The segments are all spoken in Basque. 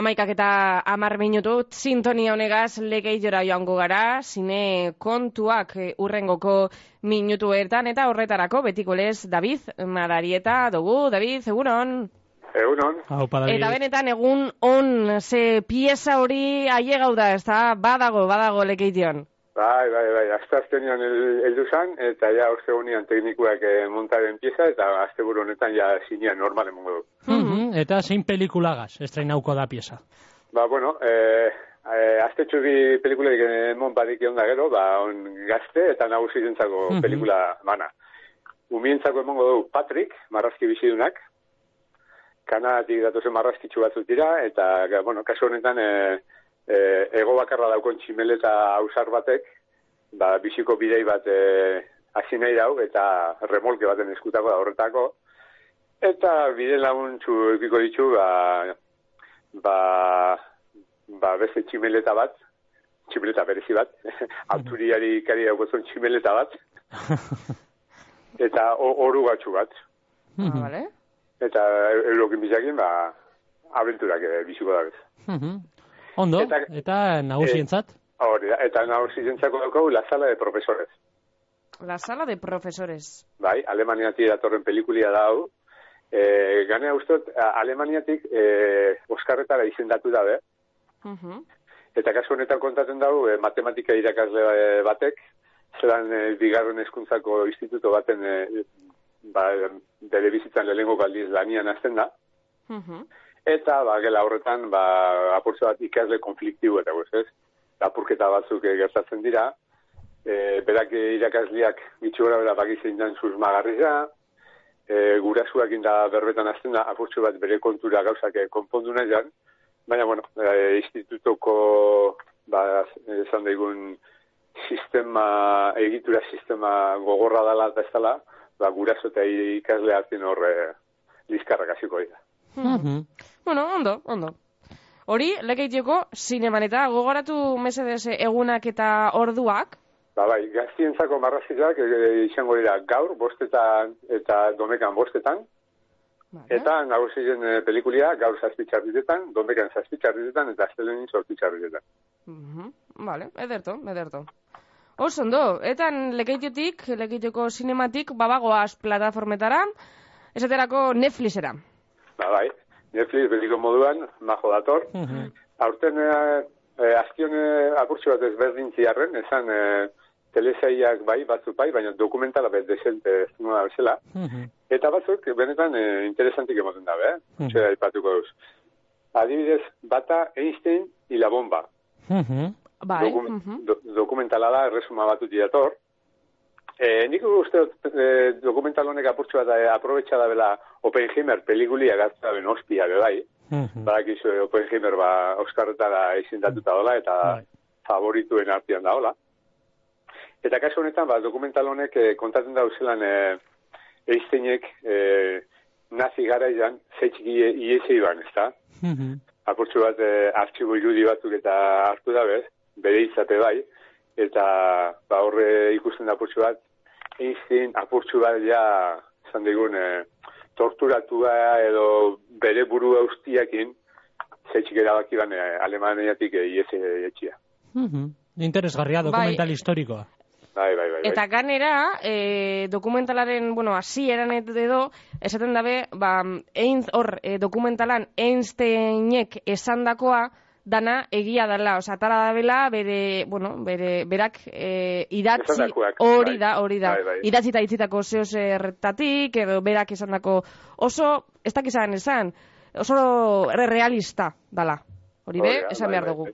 amaikak eta amar minutu, sintonia honegaz legeidora joango gara, zine kontuak eh, urrengoko minutu ertan, eta horretarako betiko lez, David Mararieta, dugu, David, egunon? Egunon. Eta benetan egun on ze pieza hori ailegau da, ez da, badago, badago legeidion. Bai, bai, bai, azte aztenian eldu zan, eta ja honian teknikuak eh, montaren pieza, eta azte honetan ja zinean normalen mongo du. Mm -hmm. Eta zein pelikulagaz, estrenauko da pieza? Ba, bueno, eh, eh, azte txubi pelikuleik emon badik egon da gero, ba, on gazte eta nagusi zentzako mm -hmm. pelikula mana. Umientzako emongo du Patrick, marrazki bizidunak, kanadatik datozen marrazkitzu batzut dira, eta, bueno, kasu honetan, eh, e, ego bakarra daukon tximeleta ausar batek, ba, biziko bidei bat e, hasi nahi dau, eta remolke baten eskutako da horretako, eta bide laguntzu ekiko ditu, ba, ba, ba beste tximeleta bat, tximeleta berezi bat, auturiari kari daukozun tximeleta bat, eta oru gatsu bat. Ah, vale. Eta eurokin bizakin, ba, abenturak e, biziko da bez. Ondo, eta, eta nagusientzat? Eh, hori eta nagusientzako dugu La Sala de Profesores. La Sala de Profesores. Bai, Alemaniatik datorren pelikulia da hau. E, gane ustot, Alemaniatik e, Oskarretara izendatu dabe. Uh -huh. Eta kasu honetan kontatzen dago, e, matematika irakasle batek, zelan e, bigarren eskuntzako instituto baten e, ba, bere bizitzan lehenko galdiz lanian azten da. Uh Eta, ba, gela horretan, ba, apurtzu bat ikasle konfliktibu eta guz, ez? Apurketa batzuk e, gertatzen dira, e, berak irakasliak bitxu gara bera bakizein dan susmagarri da, e, gurasuak inda berbetan azten da, apurtzu bat bere kontura gauzak konpondu nahi jan, baina, bueno, e, institutoko, ba, esan daigun, sistema, egitura sistema gogorra dela eta ez dela, ba, guraso eta ikasle hartin horre lizkarrak hasiko dira. Mm Bueno, ondo, ondo. Hori, lekeitioko, zineman eta gogoratu mesedez egunak eta orduak? Ba, bai, gaztientzako marrazizak e, e, izango dira gaur, bostetan eta domekan bostetan. Vale. Eta nagusien e, pelikulia gaur zazpitxarritetan, domekan zazpitxarritetan eta aztelenin zorpitxarritetan. Mm -hmm. Vale, ederto, ederto. Oso, ondo, etan lekeitiotik, lekeitioko sinematik, babagoaz plataformetara, esaterako Netflixera. Ba, bai, Netflix beliko moduan, majo dator. Uh -huh. Aurten, eh, eh, azkion eh, apurtxo bat ezberdin ziarren, esan eh, telesaiak bai, batzuk bai, baina dokumentala bet desente ez da bezala. Uh -huh. Eta batzuk, benetan, eh, interesantik emoten dabe, eh? Uh -huh. Txera, ipatuko duz. Adibidez, bata Einstein y la bomba. Uh -huh. Bai. Dokum uh -huh. do, dokumentala da, erresuma batut diator. Eh, nik uste eh, dokumental honek apurtzu bat eh, aprobetsa da bela Oppenheimer pelikulia gazta ben ospia be bai. Mm -hmm. Badakizu Oppenheimer ba Oscarretara izendatuta dola eta bai. favorituen artean da hola. Eta kasu honetan ba dokumental honek eh, kontatzen da uzelan eh, Einsteinek eh, nazi garaian zeitxiki iese iban, ezta? Mm -hmm. Apurtzu bat eh, artxibo irudi batzuk eta hartu da bez, bere izate bai, eta ba horre ikusten da apurtzu bat, Einstein apurtxu bat ja, zan digun, e, torturatua edo bere buru austiakin, zeitzik erabaki ban, e, alemaniatik e, iese etxia. Mm -hmm. Interesgarria, dokumental bai. historikoa. Bai, bai, bai, bai. Eta ganera, e, dokumentalaren, bueno, hasi eran edo, esaten dabe, ba, ein, hor, e, dokumentalan Einsteinek esandakoa, dana egia dela, oza, tara da bela, bere, bueno, bere, berak e, idatzi, hori da, hori da, bai, bai. idatzi eta itzitako zeo zertatik, edo berak esan dako, oso, ez dakizan esan, oso realista dala, hori be, esan bai, behar dugu.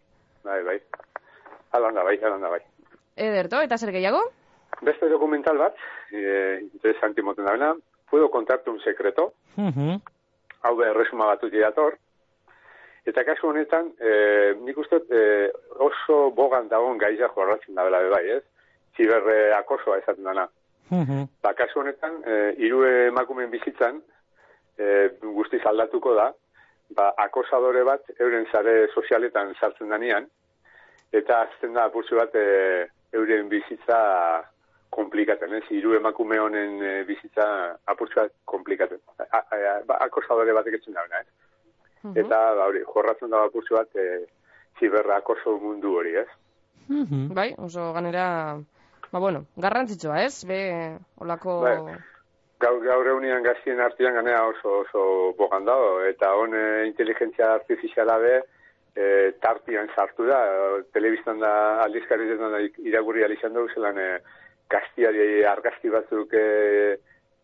Bai, bai, alanda bai, alanda bai. Ederto, eta zer gehiago? Beste dokumental bat, eh, interesanti moten da puedo contarte un secreto, uh -huh. hau be, resuma batut dator, Eta kasu honetan, e, nik uste e, oso bogan dagoen gaiza jorratzen da bela bai, ez? Ziberre akosoa esaten dana. Mm Ba, kasu honetan, e, iru emakumen bizitzan, e, guztiz aldatuko da, ba, akosadore bat euren zare sozialetan sartzen danean, eta azten da apurtzu bat e, euren bizitza komplikaten, ez? Iru emakume honen bizitza apurtzu bat komplikaten. A, a, a, ba, akosadore batek etzen da, ez? Eta ba, hori, jorratzen da bapurtzu bat, e, ziberrak oso mundu hori, ez? Bai, oso ganera, ba bueno, garrantzitsua, ez? Be, olako... Bai. Gaur, gaur eunian gaztien artian ganea oso, oso bogan dago, eta hone inteligentzia artifiziala be, e, tartian sartu da, telebiztan da aldizkarrizetan da iragurri alizan dugu zelan e, gaztiari argazti batzuk e,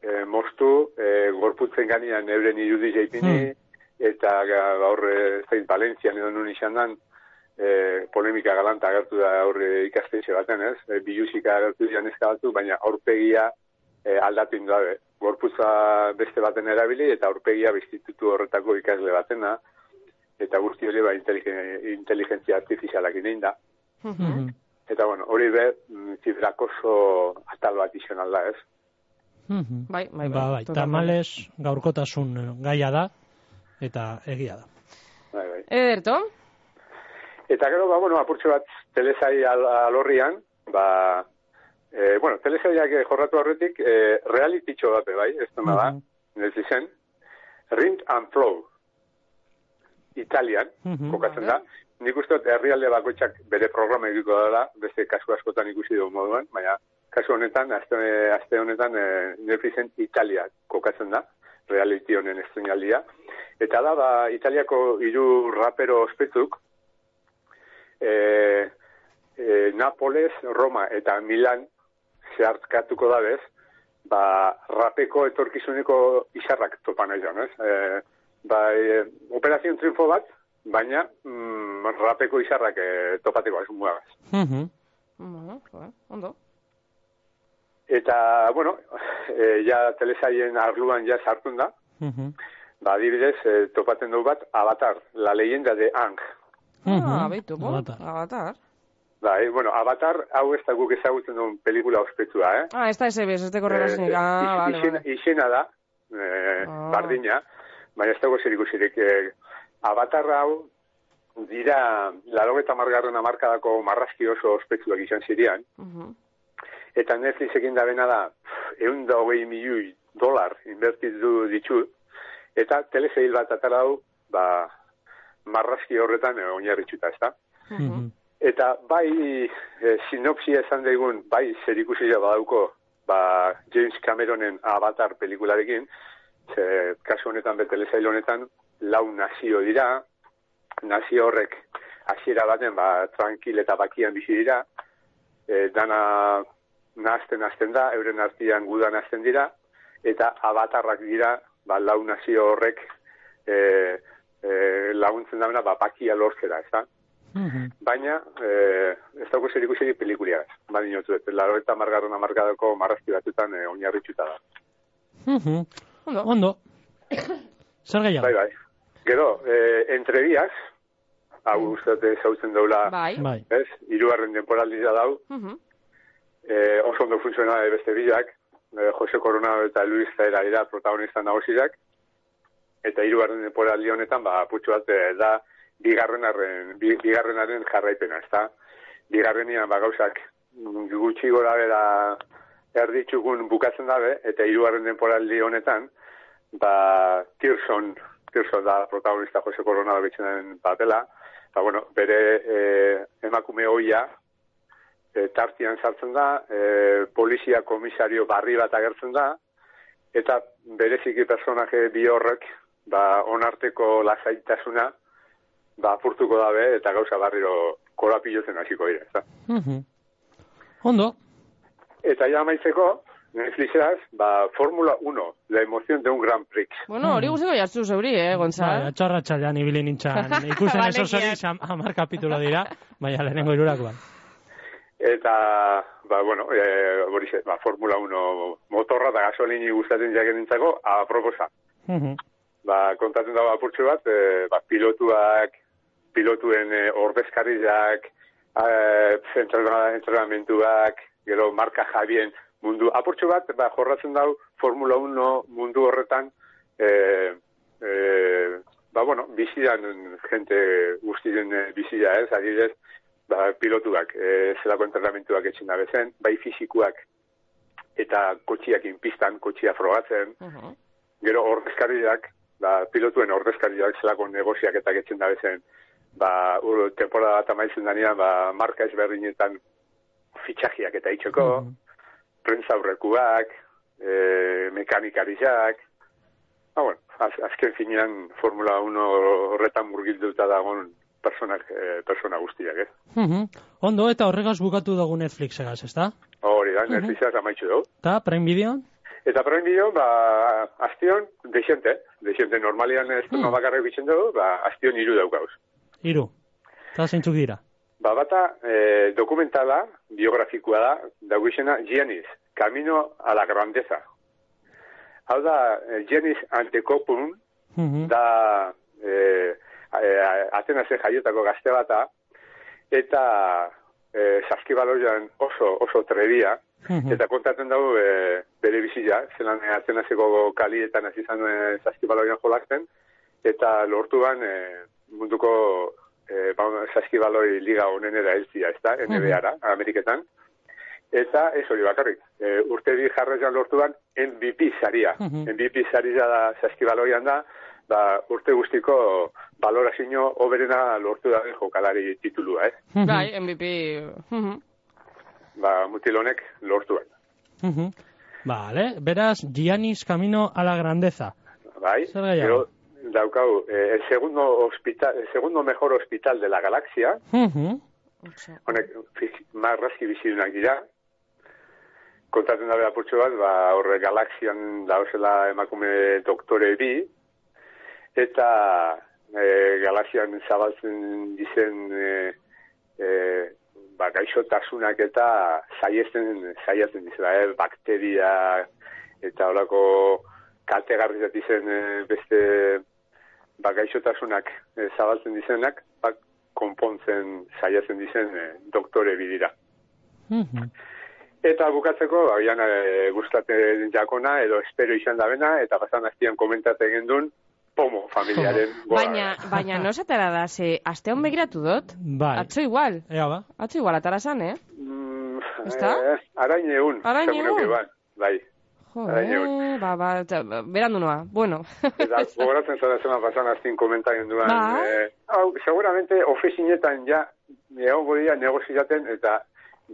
e, mostu, e, gorputzen ganean euren irudi jaipini, hmm. Eta gaur e, zein Valentzian edo nun izan dan, e, polemika galanta agertu da aurre ikastetxe baten, ez? E, bilusika agertu dian ezkabatu, baina aurpegia e, aldatu inda, gorputza beste baten erabili, eta aurpegia bestitutu horretako ikasle batena, eta guzti hori ba inteligentzia artifizialak inein da. Mhm. Eta bueno, hori be, mm, zifrak oso atal bat izan alda, ez? Mhm. Bai, bai, bai. Ba, bai. Tamales gaurkotasun gaia da, eta egia da. Bai, bai. Ederto? Eta gero, ba, bueno, apurtxe bat telesai al alorrian, ba, e, bueno, telesaiak jorratu horretik, e, reality txo bat, bai, ez da, mm -hmm. zen, Rind and Flow, Italian, mm -hmm. kokatzen da, nik uste herrialde bakoitzak bere programa egiko dela, beste kasu askotan ikusi dugu moduan, baina kasu honetan, azte, azte honetan, e, Netflixen Italia kokatzen da, reality honen estrenaldia. Eta da, ba, Italiako hiru rapero ospetzuk, e, e, Napoles, Roma eta Milan zehartkatuko da bez, ba, rapeko etorkizuneko izarrak topan nahi ez? E, ba, e, operazion triunfo bat, baina mm, rapeko izarrak e, topateko ez muagaz. Mm -hmm. ondo. Eta, bueno, e, ja telesaien arluan ja sartun da, mm -hmm. Ba, adibidez, e, topaten du bat, Avatar, la leyenda de Ang, Ah, baitu, bo, Avatar. Bai, bueno, Avatar hau ez da guk ezagutzen duen pelikula ospetua, eh? Ah, ez da ese bez, ez deko eh, ah, vale, vale. Ixena da, eh, ah. bardina, baina ez dago zer ikusirik. Eh, Avatar hau dira, laro eta margarren amarkadako marrazki oso ospetuak izan zirian, uh -huh. eta Netflix egin da bena da, egun da hogei milioi dolar invertitu ditu, eta telezeil bat atalau, ba, marrazki horretan e, oinarritxuta, ez da? Mhm. Eta bai e, sinopsia esan daigun, bai zer ikusia badauko ba, James Cameronen Avatar pelikularekin, ze, kasu honetan betelezail honetan, lau nazio dira, nazio horrek hasiera baten, ba, tranquil eta bakian bizi dira, e, dana nazten nazten da, euren artian gudan nazten dira, eta avatarrak dira, ba, lau nazio horrek e, e, laguntzen da ba, bakia lortzera, ez da? Mhm. Baina, e, ez dago zer ikusi pelikulia, ba, dinotu, ez, laro eta margarren amargadako marrazki batutan e, oinarritxuta da. Mhm. Ondo. Ondo. Zer gehiago? Bai, bai. Gero, e, entre días, hau mm. ustate zautzen daula, bai. bai. ez, irugarren temporaldi da dau, uh e, oso ondo funtziona beste bilak, e, Jose Coronado eta Luis Zaira dira protagonista nagosiak, eta hirugarren temporaldi honetan ba putxu bat eh, da bigarrenaren bigarrenaren jarraipena, ezta? Bigarrenian ba gauzak gutxi gora bera erditzugun bukatzen dabe eta hirugarren temporaldi honetan ba Tirson Tirson da protagonista Jose Coronado bitzen papela, ba bueno, bere e, emakume hoia e, tartian sartzen da, e, polizia komisario barri bat agertzen da, eta bereziki personaje bi horrek ba, onarteko lasaitasuna ba, apurtuko dabe eta gauza barriro korapilotzen hasiko dira, ezta? Mm Ondo. Eta ja maitzeko, Netflixeraz, ba, Fórmula 1, la emoción de un Grand Prix. Bueno, hori mm. guztiko jartzu zeuri, eh, Gonzalo? Ba, txarra txalean ibili nintxan. Ikusten eso zori, amar kapitulo dira, baina lehenengo irurakoan. Eta, ba, bueno, e, ba, Fórmula 1 motorra da gasolini gustatzen jaken nintzako, aproposa. Mm ba, kontatzen dago apurtxo bat, e, ba, pilotuak, pilotuen e, ordezkarriak, e, entrenamentuak, gero marka jabien mundu. Apurtxo bat, ba, jorratzen dago Formula 1 mundu horretan, e, e, ba, bueno, bizidan jente guztien e, bizia ez, adidez, ba, pilotuak, e, zelako entrenamentuak etxin da bezen, bai fizikuak eta kotxiak inpistan, kotxia frogatzen, uh -huh. gero ordezkarriak, ba, pilotuen ordezkariak zelako negoziak eta getzen da bezen, ba, ur, temporada bat amaitzen danean, ba, marka ezberdinetan fitxajiak eta itxoko, mm -hmm. prensa aurrekuak, e, mekanikarizak, ba, bueno, az, azken finean Formula 1 horretan murgilduta dagoen personak, e, persona guztiak, eh? Mm Ondo, eta horregaz bukatu dugu Netflixegaz, ez da? Hori da, Netflixegaz amaitxu dugu. Eta, Prime Video? Eta Prime Video, ba, aztion, deixente, deixente, normalian ez mm. bakarrik bitzen dugu, ba, aztion iru daukauz. Iru, eta zeintzuk dira? Ba, bata, e, dokumentala, biografikoa da, dago izena, Giannis, Camino a la Grandeza. Hau da, e, Giannis Antekopun, mm -hmm. da, e, e, Atenasen jaiotako gazte bata, eta e, saskibaloian oso, oso trebia, mhm. eta kontatzen dago e, bere bizila, zelan e, Atenaseko kalietan hasi izan e, saskibaloian jolakten, eta lortu ban e, munduko e, ba, saskibaloi liga honenera elzia, ez da, mhm. NBA-ra, Ameriketan, eta ez hori bakarrik, e, urte bi jarrezan lortu ban MVP saria, mhm. MVP saria da saskibaloian da, ba, urte guztiko balorazio oberena lortu da jokalari titulua, eh? Mhm. Bai, MVP. ba, mutilonek lortu da. Vale, beraz, Giannis Camino a la Grandeza. Bai, pero, daukau, eh, el segundo hospital, el segundo mejor hospital de la galaxia. Honek, marrazki bizidunak dira. Kontatzen da beha bat, ba, horre galaxian dauzela emakume doktore bi, eta e, galaxian zabaltzen dizen e, e, ba, gaixotasunak eta saiesten saiatzen dizela, eh? bakteria eta horako kaltegarri dizen e, beste ba, gaixotasunak e, zabaltzen dizenak, ba, konpontzen saiatzen dizen e, doktore bidira. Mm Eta bukatzeko, abian e, gustatzen jakona, edo espero izan da bena, eta pasan hastian komentate egin duen, pomo familiaren. baina, baina no se da, se aste on begiratu dut. Bai. Atzo igual. Ea ba. Atzo igual atara san, eh? Mm, Está? Eh, arain egun. Arain egun. Bai. Joder, ba, ba, berandu noa, bueno. Eta, gogoratzen zara zema pasan aztin komentaien duan. Ba? Eh, hau, seguramente, ofesinetan ja, egon godia negoziaten, eta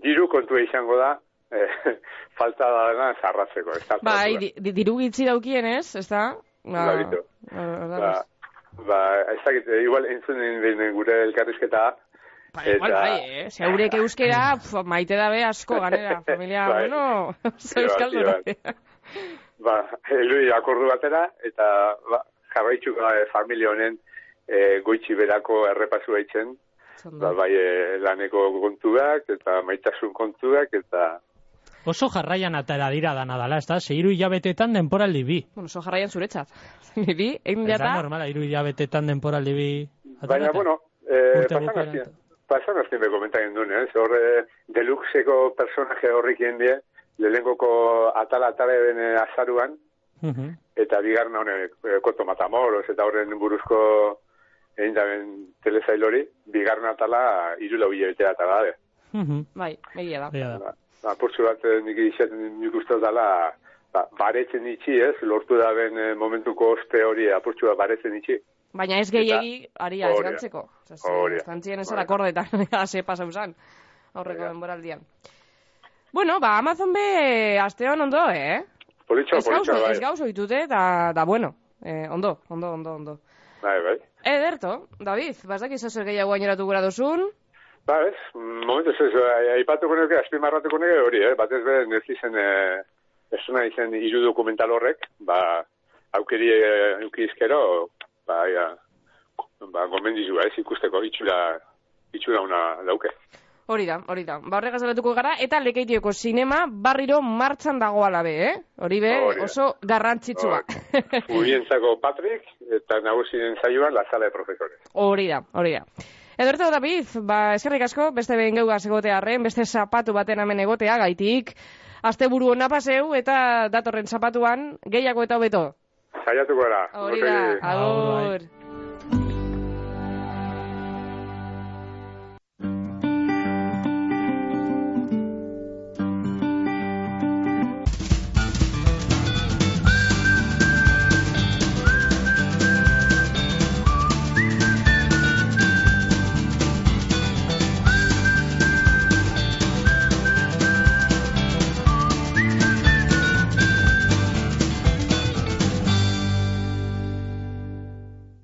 diru kontua izango da, eh, falta da dena zarratzeko. Bai, di, diru gitzi daukien ez, ez da? Ba, ba, ba, ez dakit, eh, igual entzunen behin gure elkarrizketa, Ba, igual, bai, eh? Se haurek euskera, pf, maite dabe asko, ganera, familia, bai. bueno, zo euskaldu Ba, elui akordu batera, eta ba, jarraitxuk eh, familia honen e, goitxi berako errepasu haitzen, ba, bai, e, laneko kontuak, eta maitasun kontuak, eta Oso jarraian atara dira da nadala, ez da? Zeiru hilabetetan denporaldi bi. Bueno, oso jarraian zuretzat. bi, egin dira da? normala, iru hilabetetan denporaldi bi. Baina, bueno, eh, pasan azten be komentagen duen, eh? Horre, deluxeko personaje horrik die, lehengoko atala-atala den azaruan, uh -huh. eta bigarren hone, eh, koto matamoros, eta horren buruzko egin daben telesailori, bigarren atala irula hilabete atala da. Uh -huh. Bai, egia da. Ba, apurtzu bat nik izaten nik uste dala ba, baretzen itxi ez, lortu da ben eh, momentuko ospe hori apurtzu bat baretzen itxi. Baina ez gehiagi ari azgantzeko. Zantzien ez alakordetan, ase pasau zan, aurreko denboraldian. Bueno, ba, Amazon be, asteon ondo, eh? Politxo, politxo, bai. Ez gauz oitute, da, da bueno. Eh, ondo, ondo, ondo, ondo. Bai, bai. Ederto, David, bazak izazer gehiago gaineratu gura duzun? Ba, ez, momentu ez, eh, aipatuko nuke, azpimarratuko nuke hori, eh? batez be, ez izan, eh, ez zuna izan iru dokumental horrek, ba, aukeri eh, eukizkero, ba, ja, ba, gomendizu, ez, ikusteko, itxura, itxura una dauke. Hori da, hori da. Ba, horregaz gara, eta lekeitioko sinema barriro martxan dago alabe, eh? Hori be, oso garrantzitsua. Mubientzako Patrick, eta nagusinen zaioan, la sala de profesores. Hori da, hori da. Ederto David, ba, eskerrik asko, beste behin geuga egotearren, beste zapatu baten hemen egotea, gaitik, azte buru hona paseu, eta datorren zapatuan, gehiago eta hobeto. Zaiatu gara. Hori da, agur.